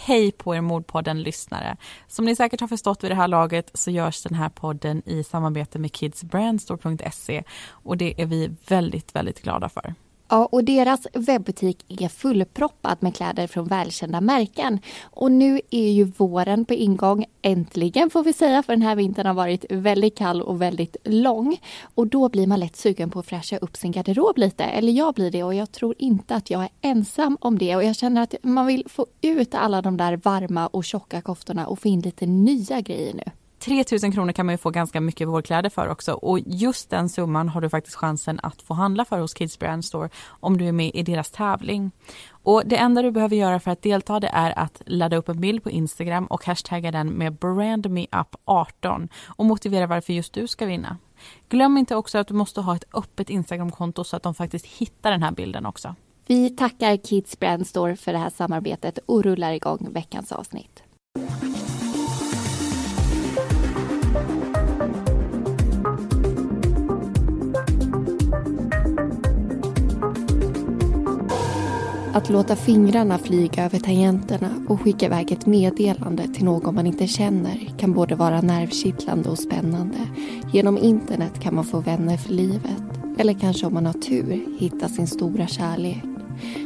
hej på er Mordpodden-lyssnare. Som ni säkert har förstått vid det här laget så görs den här podden i samarbete med kidsbrandstore.se och det är vi väldigt, väldigt glada för. Ja, och deras webbutik är fullproppad med kläder från välkända märken. Och nu är ju våren på ingång. Äntligen får vi säga, för den här vintern har varit väldigt kall och väldigt lång. Och då blir man lätt sugen på att fräscha upp sin garderob lite. Eller jag blir det och jag tror inte att jag är ensam om det. Och jag känner att man vill få ut alla de där varma och tjocka koftorna och få in lite nya grejer nu. 3000 kronor kan man ju få ganska mycket vårkläder för också och just den summan har du faktiskt chansen att få handla för hos Kids Brand Store om du är med i deras tävling. Och det enda du behöver göra för att delta det är att ladda upp en bild på Instagram och hashtagga den med brandmeup18 och motivera varför just du ska vinna. Glöm inte också att du måste ha ett öppet Instagramkonto så att de faktiskt hittar den här bilden också. Vi tackar Kids Brand Store för det här samarbetet och rullar igång veckans avsnitt. Att låta fingrarna flyga över tangenterna och skicka iväg ett meddelande till någon man inte känner kan både vara nervkittlande och spännande. Genom internet kan man få vänner för livet. Eller kanske om man har tur hitta sin stora kärlek.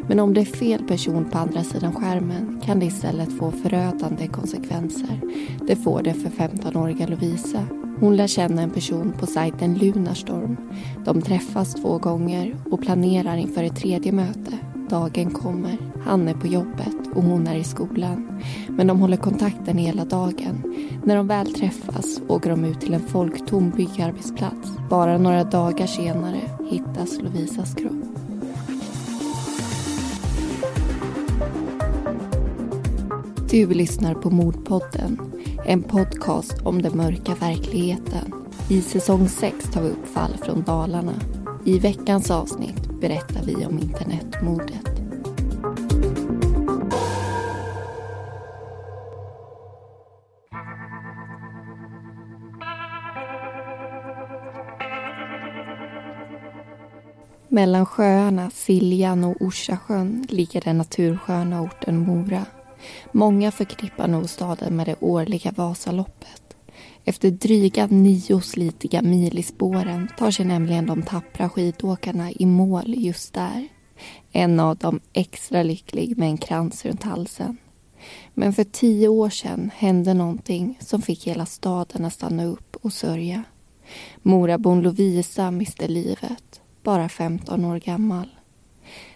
Men om det är fel person på andra sidan skärmen kan det istället få förödande konsekvenser. Det får det för 15-åriga Lovisa. Hon lär känna en person på sajten Lunarstorm. De träffas två gånger och planerar inför ett tredje möte Dagen kommer. Han är på jobbet och hon är i skolan. Men de håller kontakten hela dagen. När de väl träffas åker de ut till en folktom byggarbetsplats. Bara några dagar senare hittas Lovisas kropp. Du lyssnar på Mordpodden. En podcast om den mörka verkligheten. I säsong 6 tar vi upp fall från Dalarna. I veckans avsnitt berättar vi om internetmordet. Mellan sjöarna Siljan och Orsasjön ligger den natursköna orten Mora. Många förknippar nog staden med det årliga Vasaloppet. Efter dryga nio slitiga mil i spåren tar sig nämligen de tappra skidåkarna i mål just där. En av dem extra lycklig med en krans runt halsen. Men för tio år sedan hände någonting som fick hela staden att stanna upp och sörja. Morabon Lovisa miste livet, bara 15 år gammal.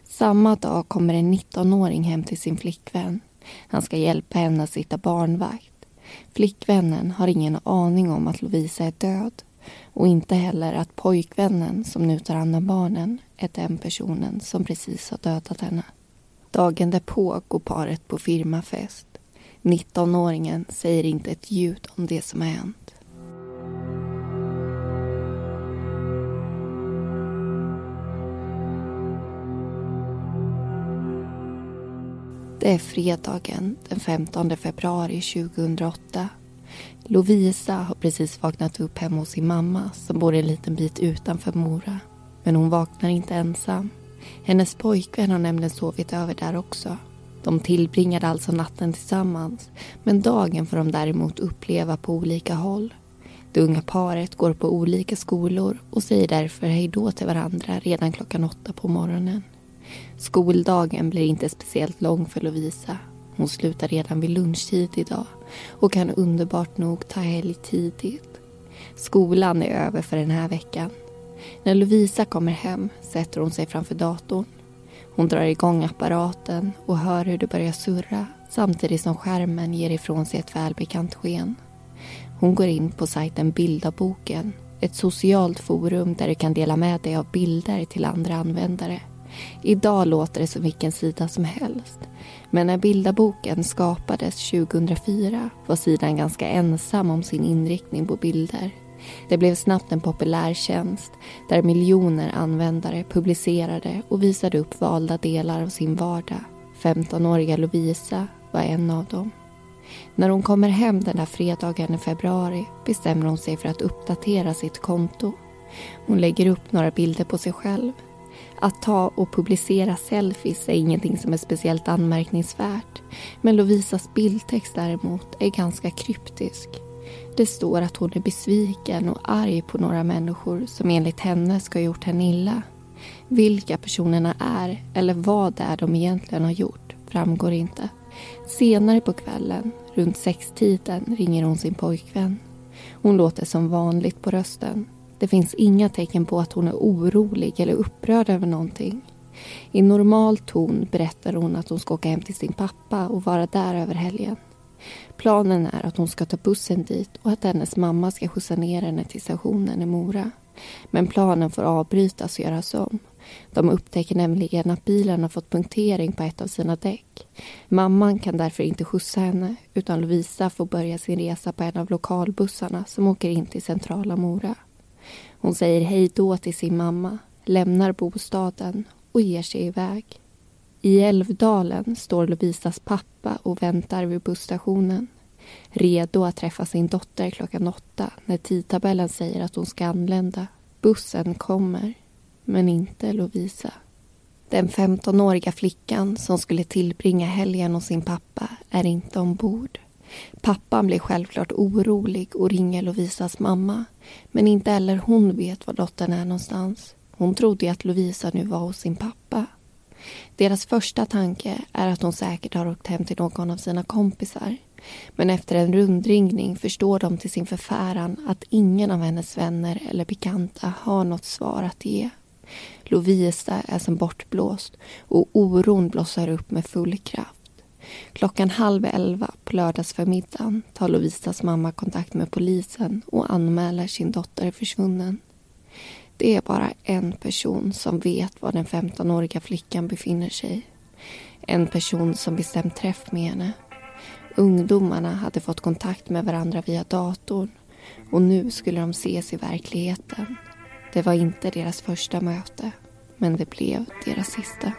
Samma dag kommer en 19-åring hem till sin flickvän. Han ska hjälpa henne att sitta barnvakt. Flickvännen har ingen aning om att Lovisa är död och inte heller att pojkvännen som nu tar hand om barnen är den personen som precis har dödat henne. Dagen därpå går paret på firmafest. 19-åringen säger inte ett ljud om det som har hänt. Det är fredagen den 15 februari 2008. Lovisa har precis vaknat upp hemma hos sin mamma som bor en liten bit utanför Mora. Men hon vaknar inte ensam. Hennes pojkvän har nämligen sovit över där också. De tillbringade alltså natten tillsammans men dagen får de däremot uppleva på olika håll. Det unga paret går på olika skolor och säger därför hej då till varandra redan klockan åtta på morgonen. Skoldagen blir inte speciellt lång för Lovisa. Hon slutar redan vid lunchtid idag och kan underbart nog ta helg tidigt. Skolan är över för den här veckan. När Lovisa kommer hem sätter hon sig framför datorn. Hon drar igång apparaten och hör hur det börjar surra samtidigt som skärmen ger ifrån sig ett välbekant sken. Hon går in på sajten Bildaboken, ett socialt forum där du kan dela med dig av bilder till andra användare. Idag låter det som vilken sida som helst. Men när Bildaboken skapades 2004 var sidan ganska ensam om sin inriktning på bilder. Det blev snabbt en populär tjänst där miljoner användare publicerade och visade upp valda delar av sin vardag. 15-åriga Lovisa var en av dem. När hon kommer hem den där fredagen i februari bestämmer hon sig för att uppdatera sitt konto. Hon lägger upp några bilder på sig själv att ta och publicera selfies är ingenting som är speciellt anmärkningsvärt. Men Lovisas bildtext däremot är ganska kryptisk. Det står att hon är besviken och arg på några människor som enligt henne ska ha gjort henne illa. Vilka personerna är eller vad det är de egentligen har gjort framgår inte. Senare på kvällen, runt sextiden, ringer hon sin pojkvän. Hon låter som vanligt på rösten. Det finns inga tecken på att hon är orolig eller upprörd över någonting. I normal ton berättar hon att hon ska åka hem till sin pappa och vara där över helgen. Planen är att hon ska ta bussen dit och att hennes mamma ska skjutsa ner henne till stationen i Mora. Men planen får avbrytas och göras om. De upptäcker nämligen att bilen har fått punktering på ett av sina däck. Mamman kan därför inte skjutsa henne utan Lovisa får börja sin resa på en av lokalbussarna som åker in till centrala Mora. Hon säger hej då till sin mamma, lämnar bostaden och ger sig iväg. I Älvdalen står Lovisas pappa och väntar vid busstationen. Redo att träffa sin dotter klockan åtta när tidtabellen säger att hon ska anlända. Bussen kommer, men inte Lovisa. Den 15-åriga flickan som skulle tillbringa helgen hos sin pappa är inte ombord. Pappan blir självklart orolig och ringer Lovisas mamma. Men inte heller hon vet var dottern är någonstans. Hon trodde att Lovisa nu var hos sin pappa. Deras första tanke är att hon säkert har åkt hem till någon av sina kompisar. Men efter en rundringning förstår de till sin förfäran att ingen av hennes vänner eller bekanta har något svar att ge. Lovisa är som bortblåst och oron blossar upp med full kraft. Klockan halv elva på lördagsförmiddagen tar Lovisas mamma kontakt med polisen och anmäler sin dotter försvunnen. Det är bara en person som vet var den 15-åriga flickan befinner sig. En person som bestämt träff med henne. Ungdomarna hade fått kontakt med varandra via datorn och nu skulle de ses i verkligheten. Det var inte deras första möte, men det blev deras sista.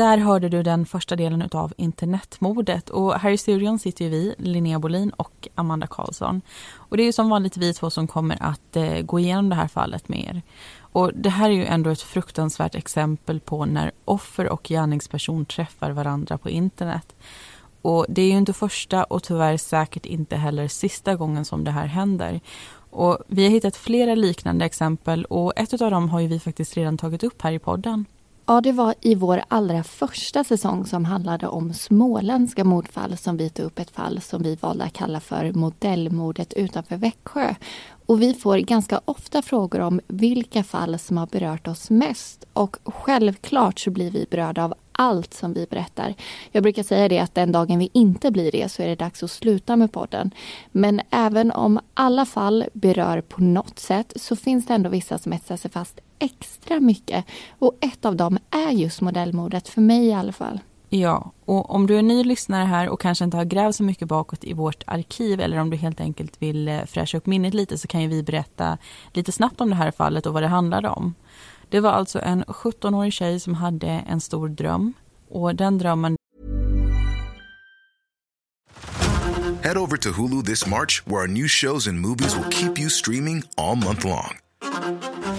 Där hörde du den första delen av internetmordet och här i studion sitter ju vi, Linnea Bolin och Amanda Karlsson. Och det är ju som vanligt vi två som kommer att eh, gå igenom det här fallet med er. Och det här är ju ändå ett fruktansvärt exempel på när offer och gärningsperson träffar varandra på internet. Och det är ju inte första och tyvärr säkert inte heller sista gången som det här händer. Och vi har hittat flera liknande exempel och ett av dem har ju vi faktiskt redan tagit upp här i podden. Ja, det var i vår allra första säsong som handlade om småländska mordfall som vi tog upp ett fall som vi valde att kalla för modellmordet utanför Växjö. Och vi får ganska ofta frågor om vilka fall som har berört oss mest. Och självklart så blir vi berörda av allt som vi berättar. Jag brukar säga det att den dagen vi inte blir det så är det dags att sluta med podden. Men även om alla fall berör på något sätt så finns det ändå vissa som etsar sig fast extra mycket. Och ett av dem är just modellmordet, för mig i alla fall. Ja, och om du är ny lyssnare här och kanske inte har grävt så mycket bakåt i vårt arkiv eller om du helt enkelt vill eh, fräscha upp minnet lite så kan ju vi berätta lite snabbt om det här fallet och vad det handlade om. Det var alltså en 17-årig tjej som hade en stor dröm och den drömmen Head over to Hulu this March where our new shows and movies will keep you streaming all month long.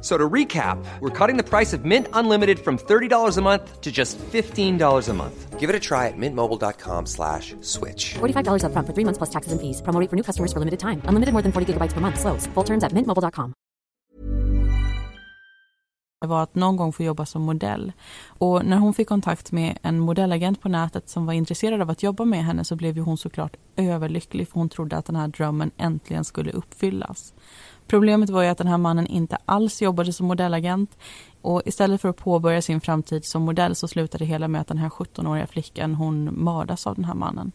So to recap, we're cutting the price of Mint Unlimited from $30 a month to just $15 a month. Give it a try at mintmobile.com slash switch. $45 upfront for three months plus taxes and fees. Promo for new customers for limited time. Unlimited more than 40 gigabytes per month. Slows. Full terms at mintmobile.com. var att någon gång få jobba som modell. Och när hon fick kontakt med en modellagent på nätet som var intresserad av att jobba med henne så blev ju hon såklart överlycklig för hon trodde att den här drömmen äntligen skulle uppfyllas. Problemet var ju att den här mannen inte alls jobbade som modellagent och istället för att påbörja sin framtid som modell så slutade det hela med att den här 17-åriga flickan hon mördas av den här mannen.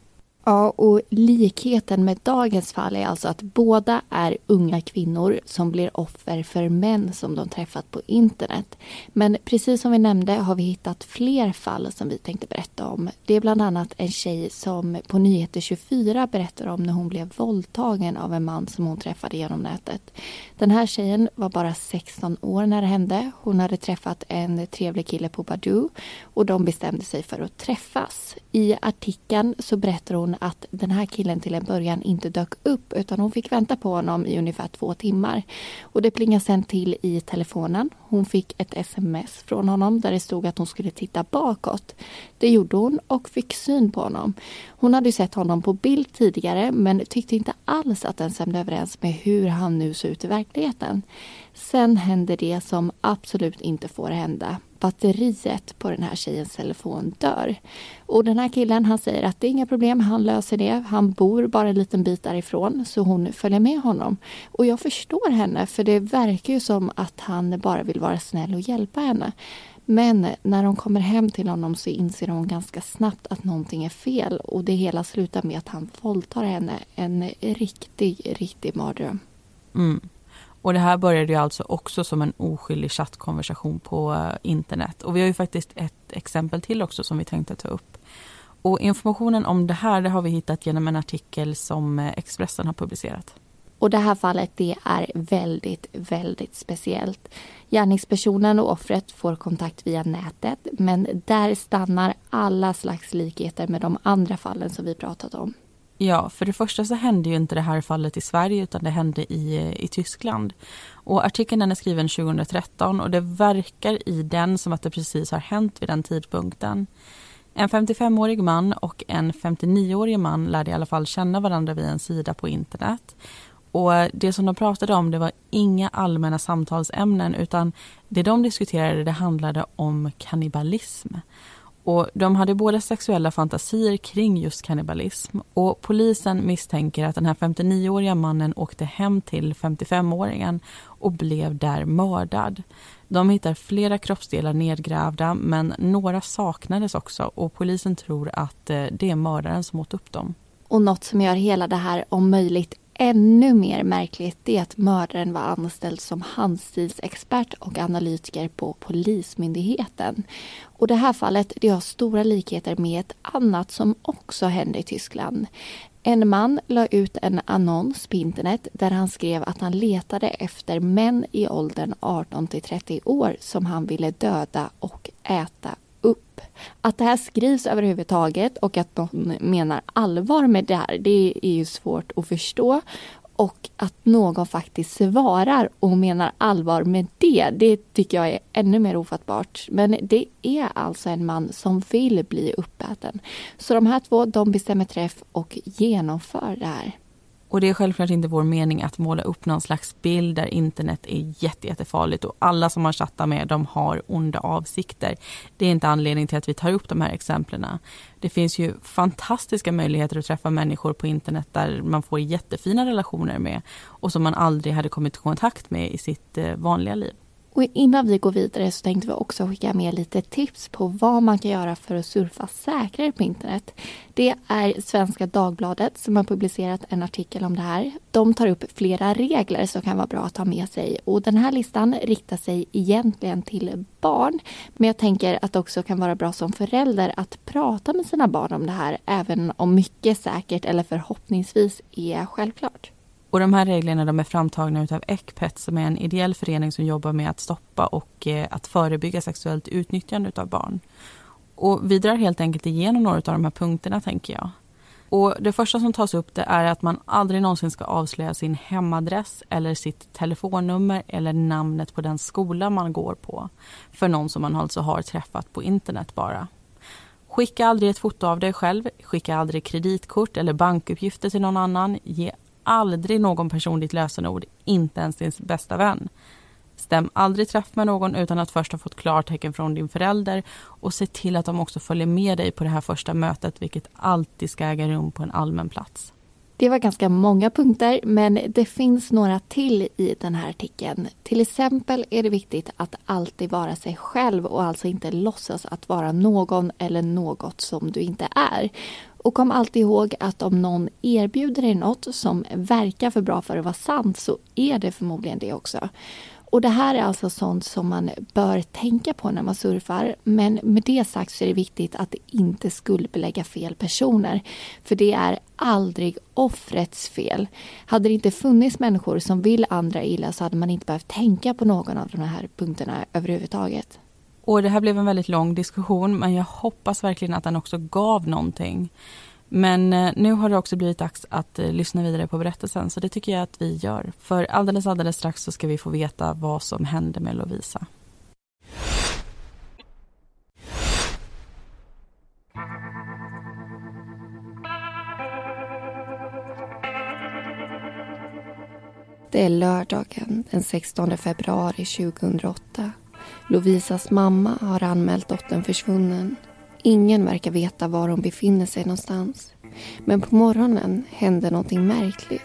Ja, och likheten med dagens fall är alltså att båda är unga kvinnor som blir offer för män som de träffat på internet. Men precis som vi nämnde har vi hittat fler fall som vi tänkte berätta om. Det är bland annat en tjej som på Nyheter 24 berättar om när hon blev våldtagen av en man som hon träffade genom nätet. Den här tjejen var bara 16 år när det hände. Hon hade träffat en trevlig kille på Badoo och de bestämde sig för att träffas. I artikeln så berättar hon att den här killen till en början inte dök upp utan hon fick vänta på honom i ungefär två timmar. Och det plingade sen till i telefonen. Hon fick ett sms från honom där det stod att hon skulle titta bakåt. Det gjorde hon och fick syn på honom. Hon hade sett honom på bild tidigare men tyckte inte alls att den stämde överens med hur han nu såg ut i verkligheten. Sen händer det som absolut inte får hända batteriet på den här tjejens telefon dör. Och den här killen han säger att det är inga problem, han löser det. Han bor bara en liten bit därifrån så hon följer med honom. Och jag förstår henne för det verkar ju som att han bara vill vara snäll och hjälpa henne. Men när de kommer hem till honom så inser hon ganska snabbt att någonting är fel och det hela slutar med att han våldtar henne. En riktig, riktig mardröm. Mm. Och det här började ju alltså också som en oskyldig chattkonversation på eh, internet. Och vi har ju faktiskt ett exempel till också som vi tänkte ta upp. Och informationen om det här det har vi hittat genom en artikel som eh, Expressen har publicerat. Och det här fallet det är väldigt, väldigt speciellt. Gärningspersonen och offret får kontakt via nätet men där stannar alla slags likheter med de andra fallen som vi pratat om. Ja, för det första så hände ju inte det här fallet i Sverige utan det hände i, i Tyskland. Och artikeln den är skriven 2013 och det verkar i den som att det precis har hänt vid den tidpunkten. En 55-årig man och en 59-årig man lärde i alla fall känna varandra via en sida på internet. Och det som de pratade om det var inga allmänna samtalsämnen utan det de diskuterade det handlade om kannibalism. Och de hade båda sexuella fantasier kring just kannibalism. Och polisen misstänker att den här 59-åriga mannen åkte hem till 55-åringen och blev där mördad. De hittar flera kroppsdelar nedgrävda men några saknades också och polisen tror att eh, det är mördaren som åt upp dem. Och något som gör hela det här om möjligt ännu mer märkligt är att mördaren var anställd som handstilsexpert och analytiker på Polismyndigheten. Och det här fallet det har stora likheter med ett annat som också hände i Tyskland. En man la ut en annons på internet där han skrev att han letade efter män i åldern 18 till 30 år som han ville döda och äta upp. Att det här skrivs överhuvudtaget och att någon menar allvar med det här, det är ju svårt att förstå. Och att någon faktiskt svarar och menar allvar med det, det tycker jag är ännu mer ofattbart. Men det är alltså en man som vill bli uppäten. Så de här två, de bestämmer träff och genomför det här. Och det är självklart inte vår mening att måla upp någon slags bild där internet är jätte, jättefarligt och alla som man chattar med de har onda avsikter. Det är inte anledningen till att vi tar upp de här exemplen. Det finns ju fantastiska möjligheter att träffa människor på internet där man får jättefina relationer med och som man aldrig hade kommit i kontakt med i sitt eh, vanliga liv. Och innan vi går vidare så tänkte vi också skicka med lite tips på vad man kan göra för att surfa säkrare på internet. Det är Svenska Dagbladet som har publicerat en artikel om det här. De tar upp flera regler som kan vara bra att ha med sig och den här listan riktar sig egentligen till barn. Men jag tänker att det också kan vara bra som förälder att prata med sina barn om det här även om mycket säkert eller förhoppningsvis är självklart. Och de här reglerna de är framtagna av Ecpet som är en ideell förening som jobbar med att stoppa och eh, att förebygga sexuellt utnyttjande av barn. Och vi drar helt enkelt igenom några av de här punkterna tänker jag. Och det första som tas upp det är att man aldrig någonsin ska avslöja sin hemadress eller sitt telefonnummer eller namnet på den skola man går på för någon som man alltså har träffat på internet bara. Skicka aldrig ett foto av dig själv, skicka aldrig kreditkort eller bankuppgifter till någon annan. Ge aldrig någon person ditt lösenord, inte ens din bästa vän. Stäm aldrig träff med någon utan att först ha fått klartecken från din förälder och se till att de också följer med dig på det här första mötet vilket alltid ska äga rum på en allmän plats. Det var ganska många punkter, men det finns några till i den här artikeln. Till exempel är det viktigt att alltid vara sig själv och alltså inte låtsas att vara någon eller något som du inte är. Och kom alltid ihåg att om någon erbjuder dig något som verkar för bra för att vara sant så är det förmodligen det också. Och det här är alltså sånt som man bör tänka på när man surfar. Men med det sagt så är det viktigt att inte skuldbelägga fel personer. För det är aldrig offrets fel. Hade det inte funnits människor som vill andra illa så hade man inte behövt tänka på någon av de här punkterna överhuvudtaget. Och det här blev en väldigt lång diskussion men jag hoppas verkligen att den också gav någonting. Men eh, nu har det också blivit dags att eh, lyssna vidare på berättelsen så det tycker jag att vi gör. För alldeles alldeles strax så ska vi få veta vad som hände med Lovisa. Det är lördagen den 16 februari 2008. Lovisas mamma har anmält dottern försvunnen Ingen verkar veta var hon befinner sig någonstans. Men på morgonen händer någonting märkligt.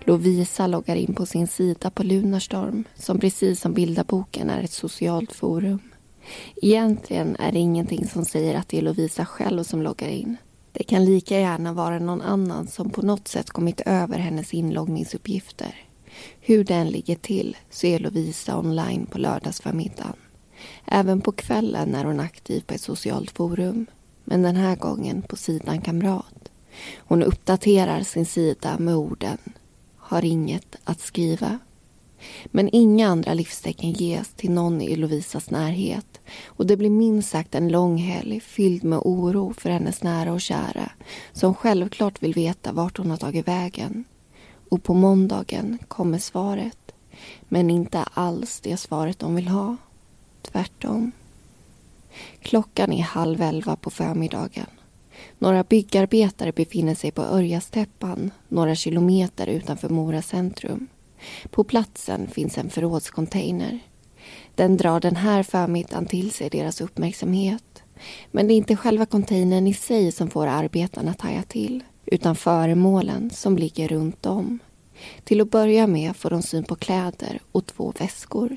Lovisa loggar in på sin sida på Lunarstorm som precis som bildarboken är ett socialt forum. Egentligen är det ingenting som säger att det är Lovisa själv som loggar in. Det kan lika gärna vara någon annan som på något sätt kommit över hennes inloggningsuppgifter. Hur den ligger till så är Lovisa online på lördagsförmiddagen. Även på kvällen är hon aktiv på ett socialt forum. Men den här gången på sidan Kamrat. Hon uppdaterar sin sida med orden Har inget att skriva. Men inga andra livstecken ges till någon i Lovisas närhet och det blir minst sagt en lång helg fylld med oro för hennes nära och kära som självklart vill veta vart hon har tagit vägen. Och på måndagen kommer svaret. Men inte alls det svaret de vill ha. Tvärtom. Klockan är halv elva på förmiddagen. Några byggarbetare befinner sig på Örjastäppan, några kilometer utanför Mora centrum. På platsen finns en förrådscontainer. Den drar den här förmiddagen till sig deras uppmärksamhet. Men det är inte själva containern i sig som får arbetarna att haja till utan föremålen som ligger runt om. Till att börja med får de syn på kläder och två väskor.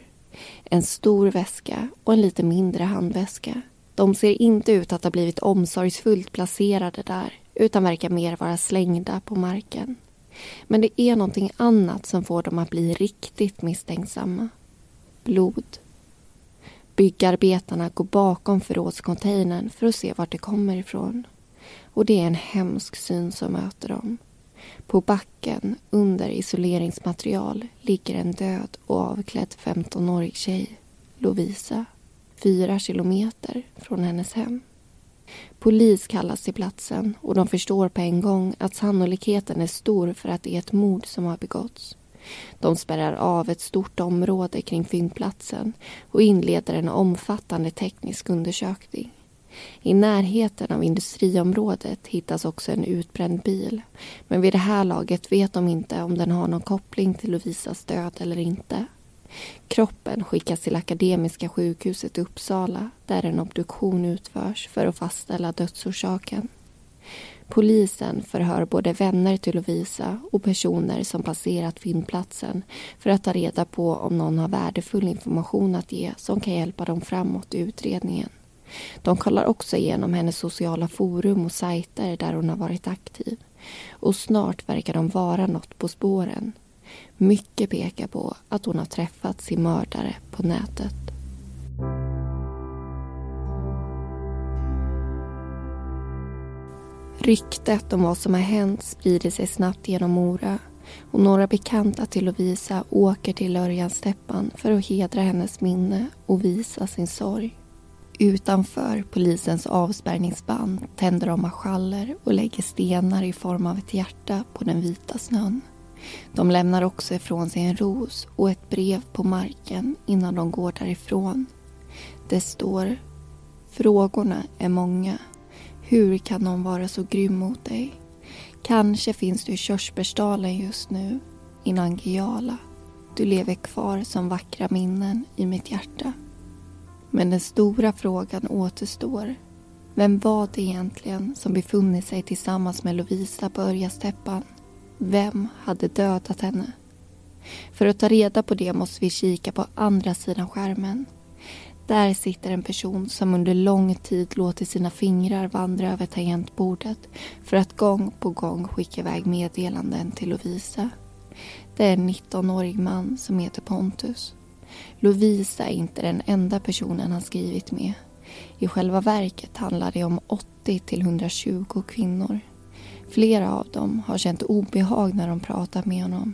En stor väska och en lite mindre handväska. De ser inte ut att ha blivit omsorgsfullt placerade där utan verkar mer vara slängda på marken. Men det är någonting annat som får dem att bli riktigt misstänksamma. Blod. Byggarbetarna går bakom förrådscontainern för att se vart det kommer ifrån. Och det är en hemsk syn som möter dem. På backen under isoleringsmaterial ligger en död och avklädd 15-årig tjej, Lovisa, fyra kilometer från hennes hem. Polis kallas till platsen och de förstår på en gång att sannolikheten är stor för att det är ett mord som har begåtts. De spärrar av ett stort område kring fyndplatsen och inleder en omfattande teknisk undersökning. I närheten av industriområdet hittas också en utbränd bil. Men vid det här laget vet de inte om den har någon koppling till Lovisas död eller inte. Kroppen skickas till Akademiska sjukhuset i Uppsala där en obduktion utförs för att fastställa dödsorsaken. Polisen förhör både vänner till Lovisa och personer som passerat fyndplatsen för att ta reda på om någon har värdefull information att ge som kan hjälpa dem framåt i utredningen. De kollar också igenom hennes sociala forum och sajter där hon har varit aktiv. Och snart verkar de vara något på spåren. Mycket pekar på att hon har träffat sin mördare på nätet. Ryktet om vad som har hänt sprider sig snabbt genom Mora och några bekanta till Lovisa åker till Örjansteppan för att hedra hennes minne och visa sin sorg. Utanför polisens avspärrningsband tänder de marschaller och lägger stenar i form av ett hjärta på den vita snön. De lämnar också ifrån sig en ros och ett brev på marken innan de går därifrån. Det står Frågorna är många. Hur kan någon vara så grym mot dig? Kanske finns du i Körsbärsdalen just nu, i Nangijala. Du lever kvar som vackra minnen i mitt hjärta. Men den stora frågan återstår. Vem var det egentligen som befunnit sig tillsammans med Lovisa på Örjastäppan? Vem hade dödat henne? För att ta reda på det måste vi kika på andra sidan skärmen. Där sitter en person som under lång tid låtit sina fingrar vandra över tangentbordet för att gång på gång skicka iväg meddelanden till Lovisa. Det är en 19-årig man som heter Pontus. Lovisa är inte den enda personen han skrivit med. I själva verket handlar det om 80 till 120 kvinnor. Flera av dem har känt obehag när de pratat med honom.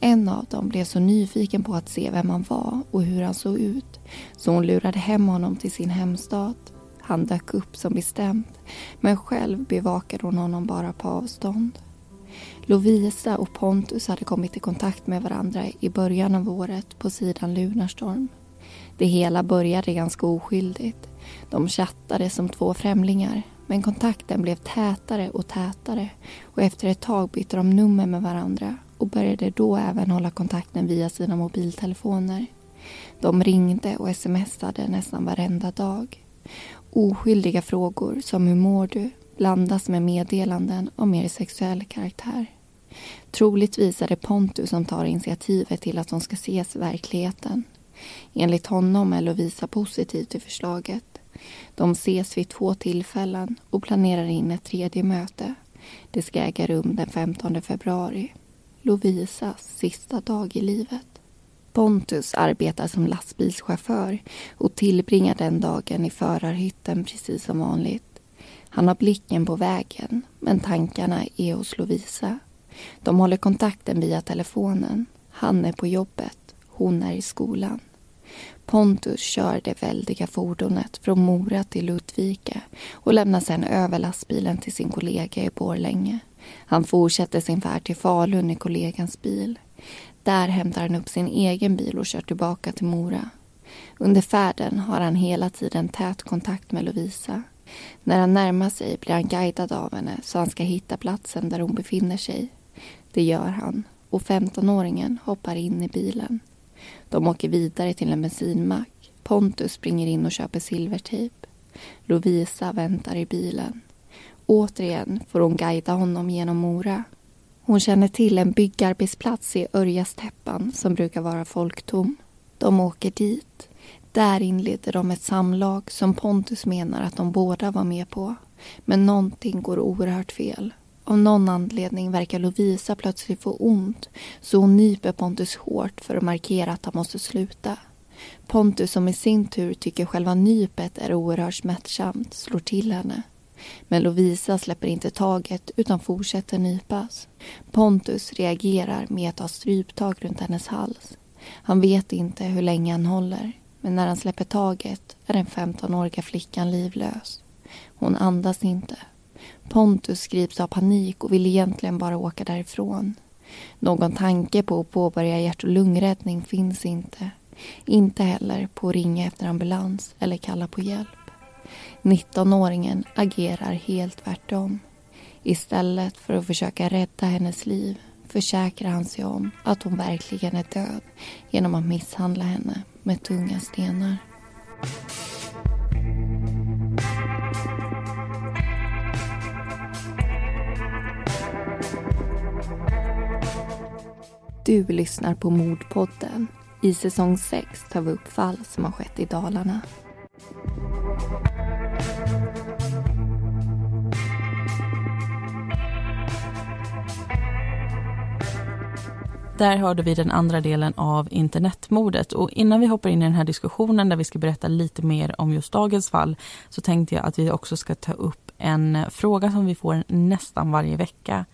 En av dem blev så nyfiken på att se vem han var och hur han såg ut så hon lurade hem honom till sin hemstad. Han dök upp som bestämt men själv bevakade hon honom bara på avstånd. Lovisa och Pontus hade kommit i kontakt med varandra i början av året på sidan Lunarstorm. Det hela började ganska oskyldigt. De chattade som två främlingar men kontakten blev tätare och tätare och efter ett tag bytte de nummer med varandra och började då även hålla kontakten via sina mobiltelefoner. De ringde och smsade nästan varenda dag. Oskyldiga frågor som hur mår du blandas med meddelanden av mer sexuell karaktär. Troligtvis är det Pontus som tar initiativet till att de ska ses i verkligheten. Enligt honom är Lovisa positiv till förslaget. De ses vid två tillfällen och planerar in ett tredje möte. Det ska äga rum den 15 februari. Lovisas sista dag i livet. Pontus arbetar som lastbilschaufför och tillbringar den dagen i förarhytten precis som vanligt. Han har blicken på vägen, men tankarna är hos Lovisa. De håller kontakten via telefonen. Han är på jobbet, hon är i skolan. Pontus kör det väldiga fordonet från Mora till Ludvika och lämnar sedan över lastbilen till sin kollega i Borlänge. Han fortsätter sin färd till Falun i kollegans bil. Där hämtar han upp sin egen bil och kör tillbaka till Mora. Under färden har han hela tiden tät kontakt med Lovisa. När han närmar sig blir han guidad av henne så han ska hitta platsen där hon befinner sig. Det gör han och 15-åringen hoppar in i bilen. De åker vidare till en bensinmack. Pontus springer in och köper silvertejp. Lovisa väntar i bilen. Återigen får hon guida honom genom Mora. Hon känner till en byggarbetsplats i Örjastäppan som brukar vara folktom. De åker dit. Där inleder de ett samlag som Pontus menar att de båda var med på. Men någonting går oerhört fel. Av någon anledning verkar Lovisa plötsligt få ont så hon nyper Pontus hårt för att markera att han måste sluta. Pontus som i sin tur tycker själva nypet är oerhört smärtsamt slår till henne. Men Lovisa släpper inte taget utan fortsätter nypas. Pontus reagerar med att ta stryptag runt hennes hals. Han vet inte hur länge han håller men när han släpper taget är den 15-åriga flickan livlös. Hon andas inte. Pontus grips av panik och vill egentligen bara åka därifrån. Någon tanke på att påbörja hjärt och lungräddning finns inte. Inte heller på att ringa efter ambulans eller kalla på hjälp. 19-åringen agerar helt tvärtom. Istället för att försöka rädda hennes liv försäkrar han sig om att hon verkligen är död genom att misshandla henne med tunga stenar. Du lyssnar på Mordpodden. I säsong 6 tar vi upp fall som har skett i Dalarna. Där hörde vi den andra delen av internetmordet och innan vi hoppar in i den här diskussionen där vi ska berätta lite mer om just dagens fall så tänkte jag att vi också ska ta upp en fråga som vi får nästan varje vecka.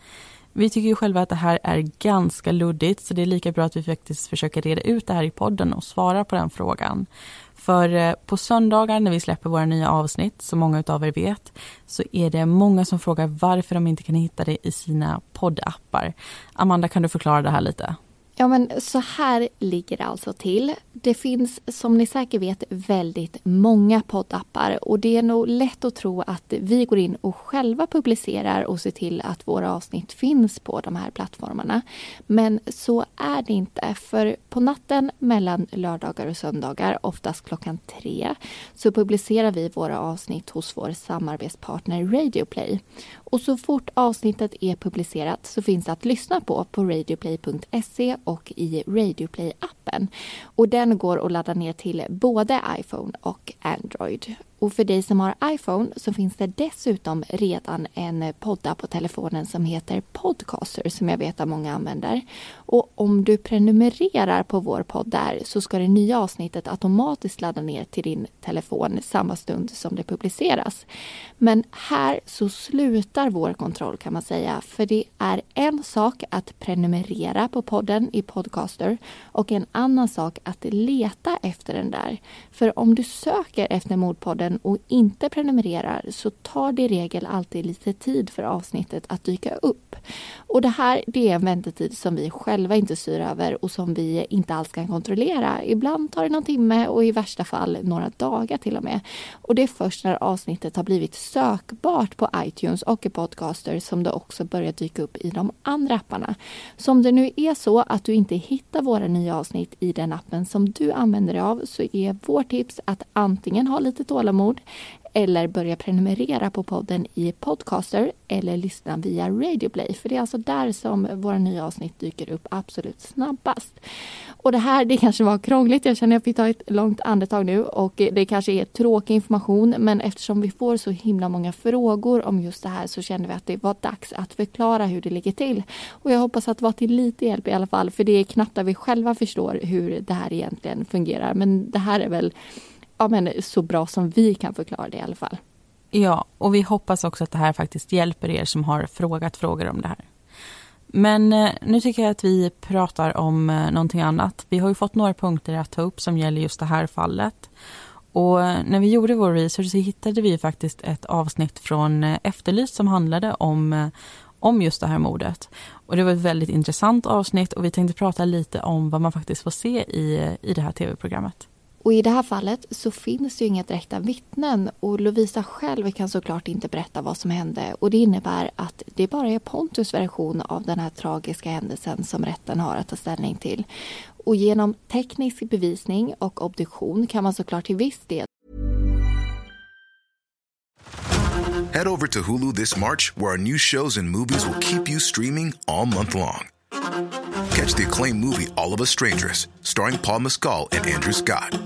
Vi tycker ju själva att det här är ganska luddigt så det är lika bra att vi faktiskt försöker reda ut det här i podden och svara på den frågan. För eh, på söndagar när vi släpper våra nya avsnitt, som många av er vet, så är det många som frågar varför de inte kan hitta det i sina poddappar. Amanda, kan du förklara det här lite? Ja men så här ligger det alltså till. Det finns som ni säkert vet väldigt många poddappar och det är nog lätt att tro att vi går in och själva publicerar och ser till att våra avsnitt finns på de här plattformarna. Men så är det inte för på natten mellan lördagar och söndagar, oftast klockan tre, så publicerar vi våra avsnitt hos vår samarbetspartner Radioplay. Och så fort avsnittet är publicerat så finns det att lyssna på på radioplay.se och i Radioplay-appen. Och den går att ladda ner till både iPhone och Android. Och för dig som har iPhone så finns det dessutom redan en podda på telefonen som heter Podcaster som jag vet att många använder. Och om du prenumererar på vår podd där så ska det nya avsnittet automatiskt ladda ner till din telefon samma stund som det publiceras. Men här så slutar vår kontroll kan man säga för det är en sak att prenumerera på podden i Podcaster och en annan sak att leta efter den där. För om du söker efter Mordpodden och inte prenumererar så tar det i regel alltid lite tid för avsnittet att dyka upp. Och det här det är en väntetid som vi själva inte styr över och som vi inte alls kan kontrollera. Ibland tar det någon timme och i värsta fall några dagar till och med. Och det är först när avsnittet har blivit sökbart på iTunes och i Podcaster som det också börjar dyka upp i de andra apparna. Så om det nu är så att du inte hittar våra nya avsnitt i den appen som du använder dig av så är vårt tips att antingen ha lite tålamod eller börja prenumerera på podden i Podcaster eller lyssna via Radioplay. För det är alltså där som våra nya avsnitt dyker upp absolut snabbast. Och det här det kanske var krångligt. Jag känner att jag fick ta ett långt andetag nu och det kanske är tråkig information men eftersom vi får så himla många frågor om just det här så kände vi att det var dags att förklara hur det ligger till. Och jag hoppas att det var till lite hjälp i alla fall för det är knappt att vi själva förstår hur det här egentligen fungerar. Men det här är väl ja, men så bra som vi kan förklara det i alla fall. Ja, och vi hoppas också att det här faktiskt hjälper er som har frågat frågor om det här. Men eh, nu tycker jag att vi pratar om eh, någonting annat. Vi har ju fått några punkter att ta upp som gäller just det här fallet. Och eh, när vi gjorde vår research så hittade vi faktiskt ett avsnitt från Efterlyst som handlade om, om just det här mordet. Och det var ett väldigt intressant avsnitt och vi tänkte prata lite om vad man faktiskt får se i, i det här tv-programmet. Och i det här fallet så finns det ju inga direkta vittnen och Lovisa själv kan såklart inte berätta vad som hände och det innebär att det bara är Pontus version av den här tragiska händelsen som rätten har att ta ställning till. Och genom teknisk bevisning och obduktion kan man såklart till viss del Head over to Hulu this March, where our new shows and movies will keep you streaming all month long. Catch the acclaimed movie All of Us Strangers, starring Paul Mescal and Andrew Scott.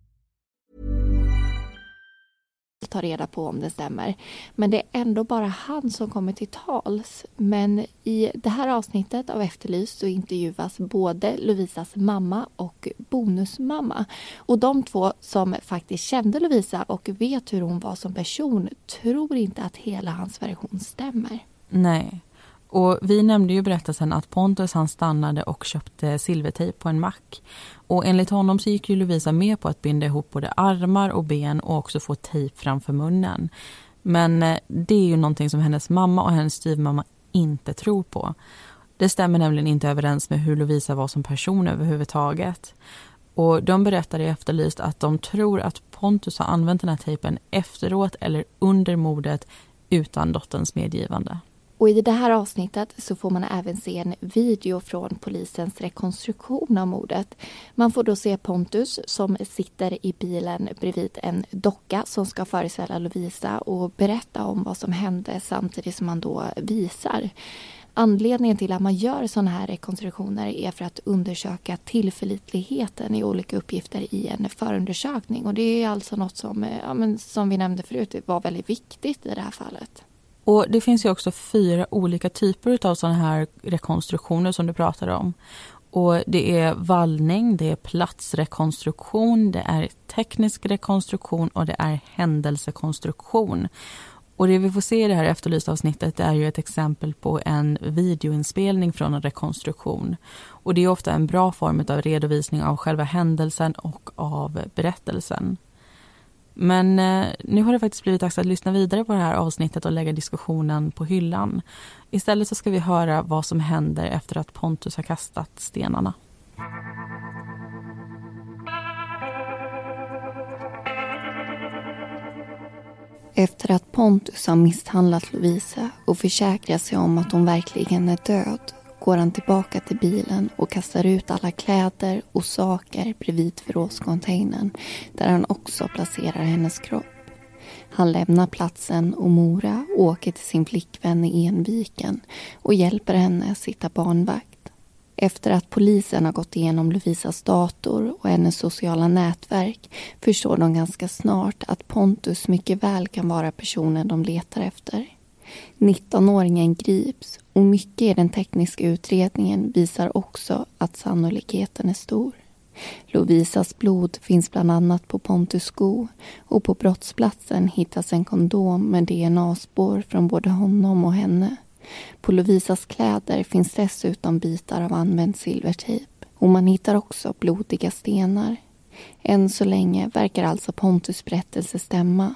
Ta reda på om det stämmer. Men det är ändå bara han som kommer till tals. Men i det här avsnittet av Efterlyst så intervjuas både Lovisas mamma och bonusmamma. Och de två som faktiskt kände Lovisa och vet hur hon var som person tror inte att hela hans version stämmer. Nej. Och vi nämnde ju berättelsen att Pontus han stannade och köpte silvertejp på en mack. Och enligt honom så gick ju Lovisa med på att binda ihop både armar och ben och också få tejp framför munnen. Men eh, det är ju någonting som hennes mamma och hennes styvmamma inte tror på. Det stämmer nämligen inte överens med hur Lovisa var som person överhuvudtaget. Och de berättar i Efterlyst att de tror att Pontus har använt den här tejpen efteråt eller under mordet utan dotterns medgivande. Och i det här avsnittet så får man även se en video från polisens rekonstruktion av mordet. Man får då se Pontus som sitter i bilen bredvid en docka som ska föreställa Lovisa och berätta om vad som hände samtidigt som man då visar. Anledningen till att man gör sådana här rekonstruktioner är för att undersöka tillförlitligheten i olika uppgifter i en förundersökning. Och det är alltså något som, eh, ja, men som vi nämnde förut, var väldigt viktigt i det här fallet. Och Det finns ju också fyra olika typer av sådana här rekonstruktioner som du pratade om. Och Det är vallning, det är platsrekonstruktion, det är teknisk rekonstruktion och det är händelsekonstruktion. Och det vi får se i det här efterlysta avsnittet är ju ett exempel på en videoinspelning från en rekonstruktion. Och det är ofta en bra form av redovisning av själva händelsen och av berättelsen. Men eh, nu har det faktiskt blivit dags att lyssna vidare på det här avsnittet och lägga diskussionen på hyllan. Istället så ska vi höra vad som händer efter att Pontus har kastat stenarna. Efter att Pontus har misshandlat Lovisa och försäkrat sig om att hon verkligen är död går han tillbaka till bilen och kastar ut alla kläder och saker bredvid förrådscontainern där han också placerar hennes kropp. Han lämnar platsen och Mora åker till sin flickvän i Enviken och hjälper henne sitta barnvakt. Efter att polisen har gått igenom Lovisas dator och hennes sociala nätverk förstår de ganska snart att Pontus mycket väl kan vara personen de letar efter. 19-åringen grips och mycket i den tekniska utredningen visar också att sannolikheten är stor. Lovisas blod finns bland annat på Pontus sko och på brottsplatsen hittas en kondom med DNA-spår från både honom och henne. På Lovisas kläder finns dessutom bitar av använd silvertejp och man hittar också blodiga stenar. Än så länge verkar alltså Pontus berättelse stämma.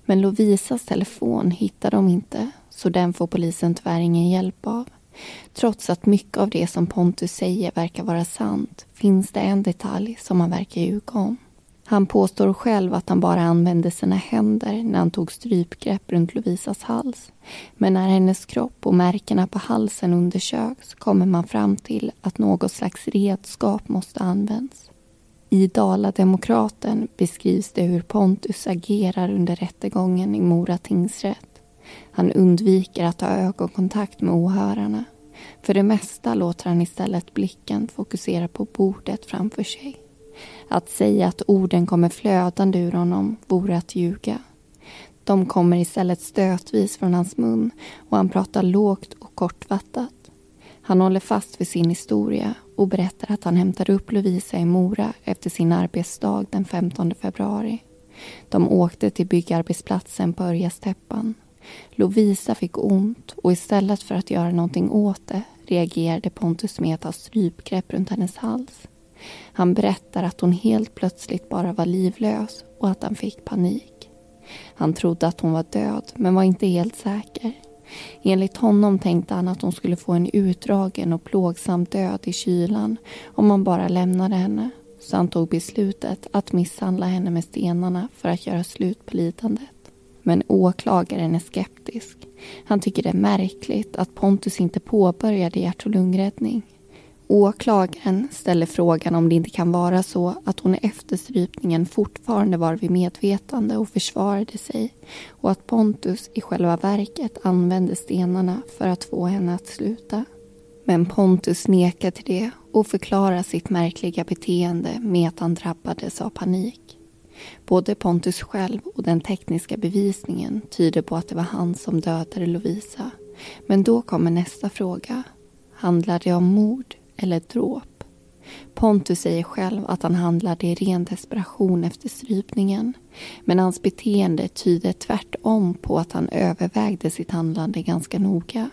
Men Lovisas telefon hittar de inte så den får polisen tyvärr ingen hjälp av. Trots att mycket av det som Pontus säger verkar vara sant finns det en detalj som han verkar ljuga om. Han påstår själv att han bara använde sina händer när han tog strypgrepp runt Lovisas hals. Men när hennes kropp och märkena på halsen undersöks kommer man fram till att något slags redskap måste användas. I Dala-Demokraten beskrivs det hur Pontus agerar under rättegången i Mora tingsrätt. Han undviker att ha ögonkontakt med åhörarna. För det mesta låter han istället blicken fokusera på bordet framför sig. Att säga att orden kommer flödande ur honom vore att ljuga. De kommer istället stötvis från hans mun och han pratar lågt och kortfattat. Han håller fast vid sin historia och berättar att han hämtade upp Lovisa i Mora efter sin arbetsdag den 15 februari. De åkte till byggarbetsplatsen på Örjastäppan. Lovisa fick ont och istället för att göra någonting åt det reagerade Pontus med att ha strypgrepp runt hennes hals. Han berättar att hon helt plötsligt bara var livlös och att han fick panik. Han trodde att hon var död men var inte helt säker. Enligt honom tänkte han att hon skulle få en utdragen och plågsam död i kylan om man bara lämnade henne. Så han tog beslutet att misshandla henne med stenarna för att göra slut på lidandet. Men åklagaren är skeptisk. Han tycker det är märkligt att Pontus inte påbörjade hjärt och lungräddning. Åklagaren ställer frågan om det inte kan vara så att hon efter strypningen fortfarande var vid medvetande och försvarade sig och att Pontus i själva verket använde stenarna för att få henne att sluta. Men Pontus nekar till det och förklarar sitt märkliga beteende med att han drabbades av panik. Både Pontus själv och den tekniska bevisningen tyder på att det var han som dödade Lovisa. Men då kommer nästa fråga. Handlar det om mord eller dråp. Pontus säger själv att han handlade i ren desperation efter strypningen. Men hans beteende tyder tvärtom på att han övervägde sitt handlande ganska noga.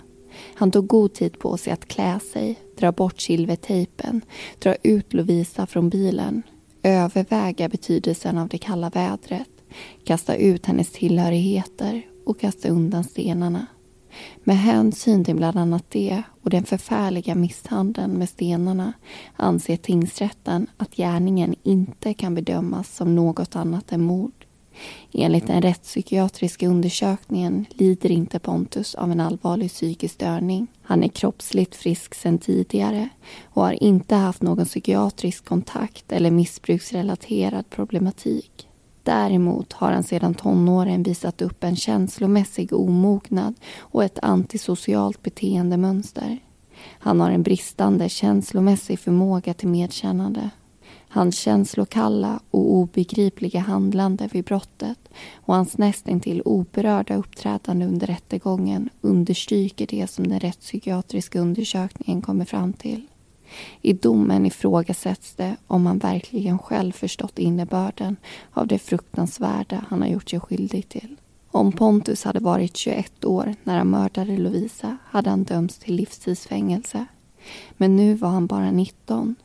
Han tog god tid på sig att klä sig, dra bort silvertejpen, dra ut Lovisa från bilen, överväga betydelsen av det kalla vädret, kasta ut hennes tillhörigheter och kasta undan stenarna. Med hänsyn till bland annat det och den förfärliga misshandeln med stenarna anser tingsrätten att gärningen inte kan bedömas som något annat än mord. Enligt den rättspsykiatriska undersökningen lider inte Pontus av en allvarlig psykisk störning. Han är kroppsligt frisk sedan tidigare och har inte haft någon psykiatrisk kontakt eller missbruksrelaterad problematik. Däremot har han sedan tonåren visat upp en känslomässig omognad och ett antisocialt beteendemönster. Han har en bristande känslomässig förmåga till medkännande. Hans känslokalla och obegripliga handlande vid brottet och hans nästintill oberörda uppträdande under rättegången understryker det som den rättspsykiatriska undersökningen kommer fram till. I domen ifrågasätts det om han verkligen själv förstått innebörden av det fruktansvärda han har gjort sig skyldig till. Om Pontus hade varit 21 år när han mördade Lovisa hade han dömts till livstidsfängelse. Men nu var han bara 19,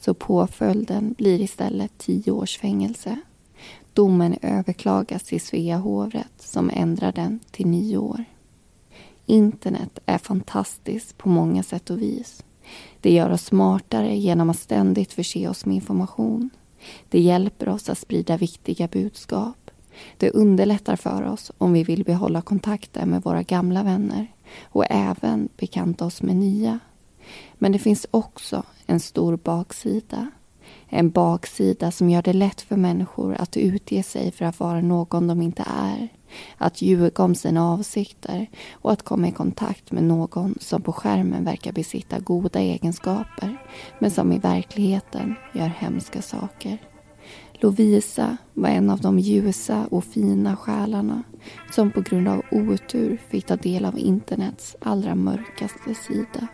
så påföljden blir istället 10 års fängelse. Domen överklagas till Svea hovrätt som ändrar den till 9 år. Internet är fantastiskt på många sätt och vis. Det gör oss smartare genom att ständigt förse oss med information. Det hjälper oss att sprida viktiga budskap. Det underlättar för oss om vi vill behålla kontakten med våra gamla vänner och även bekanta oss med nya. Men det finns också en stor baksida. En baksida som gör det lätt för människor att utge sig för att vara någon de inte är. Att ljuga om sina avsikter och att komma i kontakt med någon som på skärmen verkar besitta goda egenskaper men som i verkligheten gör hemska saker. Lovisa var en av de ljusa och fina själarna som på grund av otur fick ta del av internets allra mörkaste sida.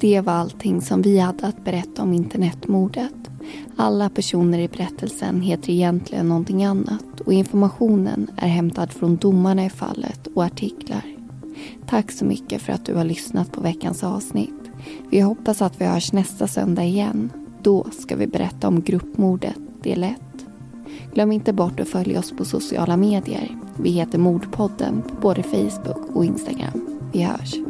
Det var allting som vi hade att berätta om internetmordet. Alla personer i berättelsen heter egentligen någonting annat och informationen är hämtad från domarna i fallet och artiklar. Tack så mycket för att du har lyssnat på veckans avsnitt. Vi hoppas att vi hörs nästa söndag igen. Då ska vi berätta om gruppmordet del 1. Glöm inte bort att följa oss på sociala medier. Vi heter Mordpodden på både Facebook och Instagram. Vi hörs.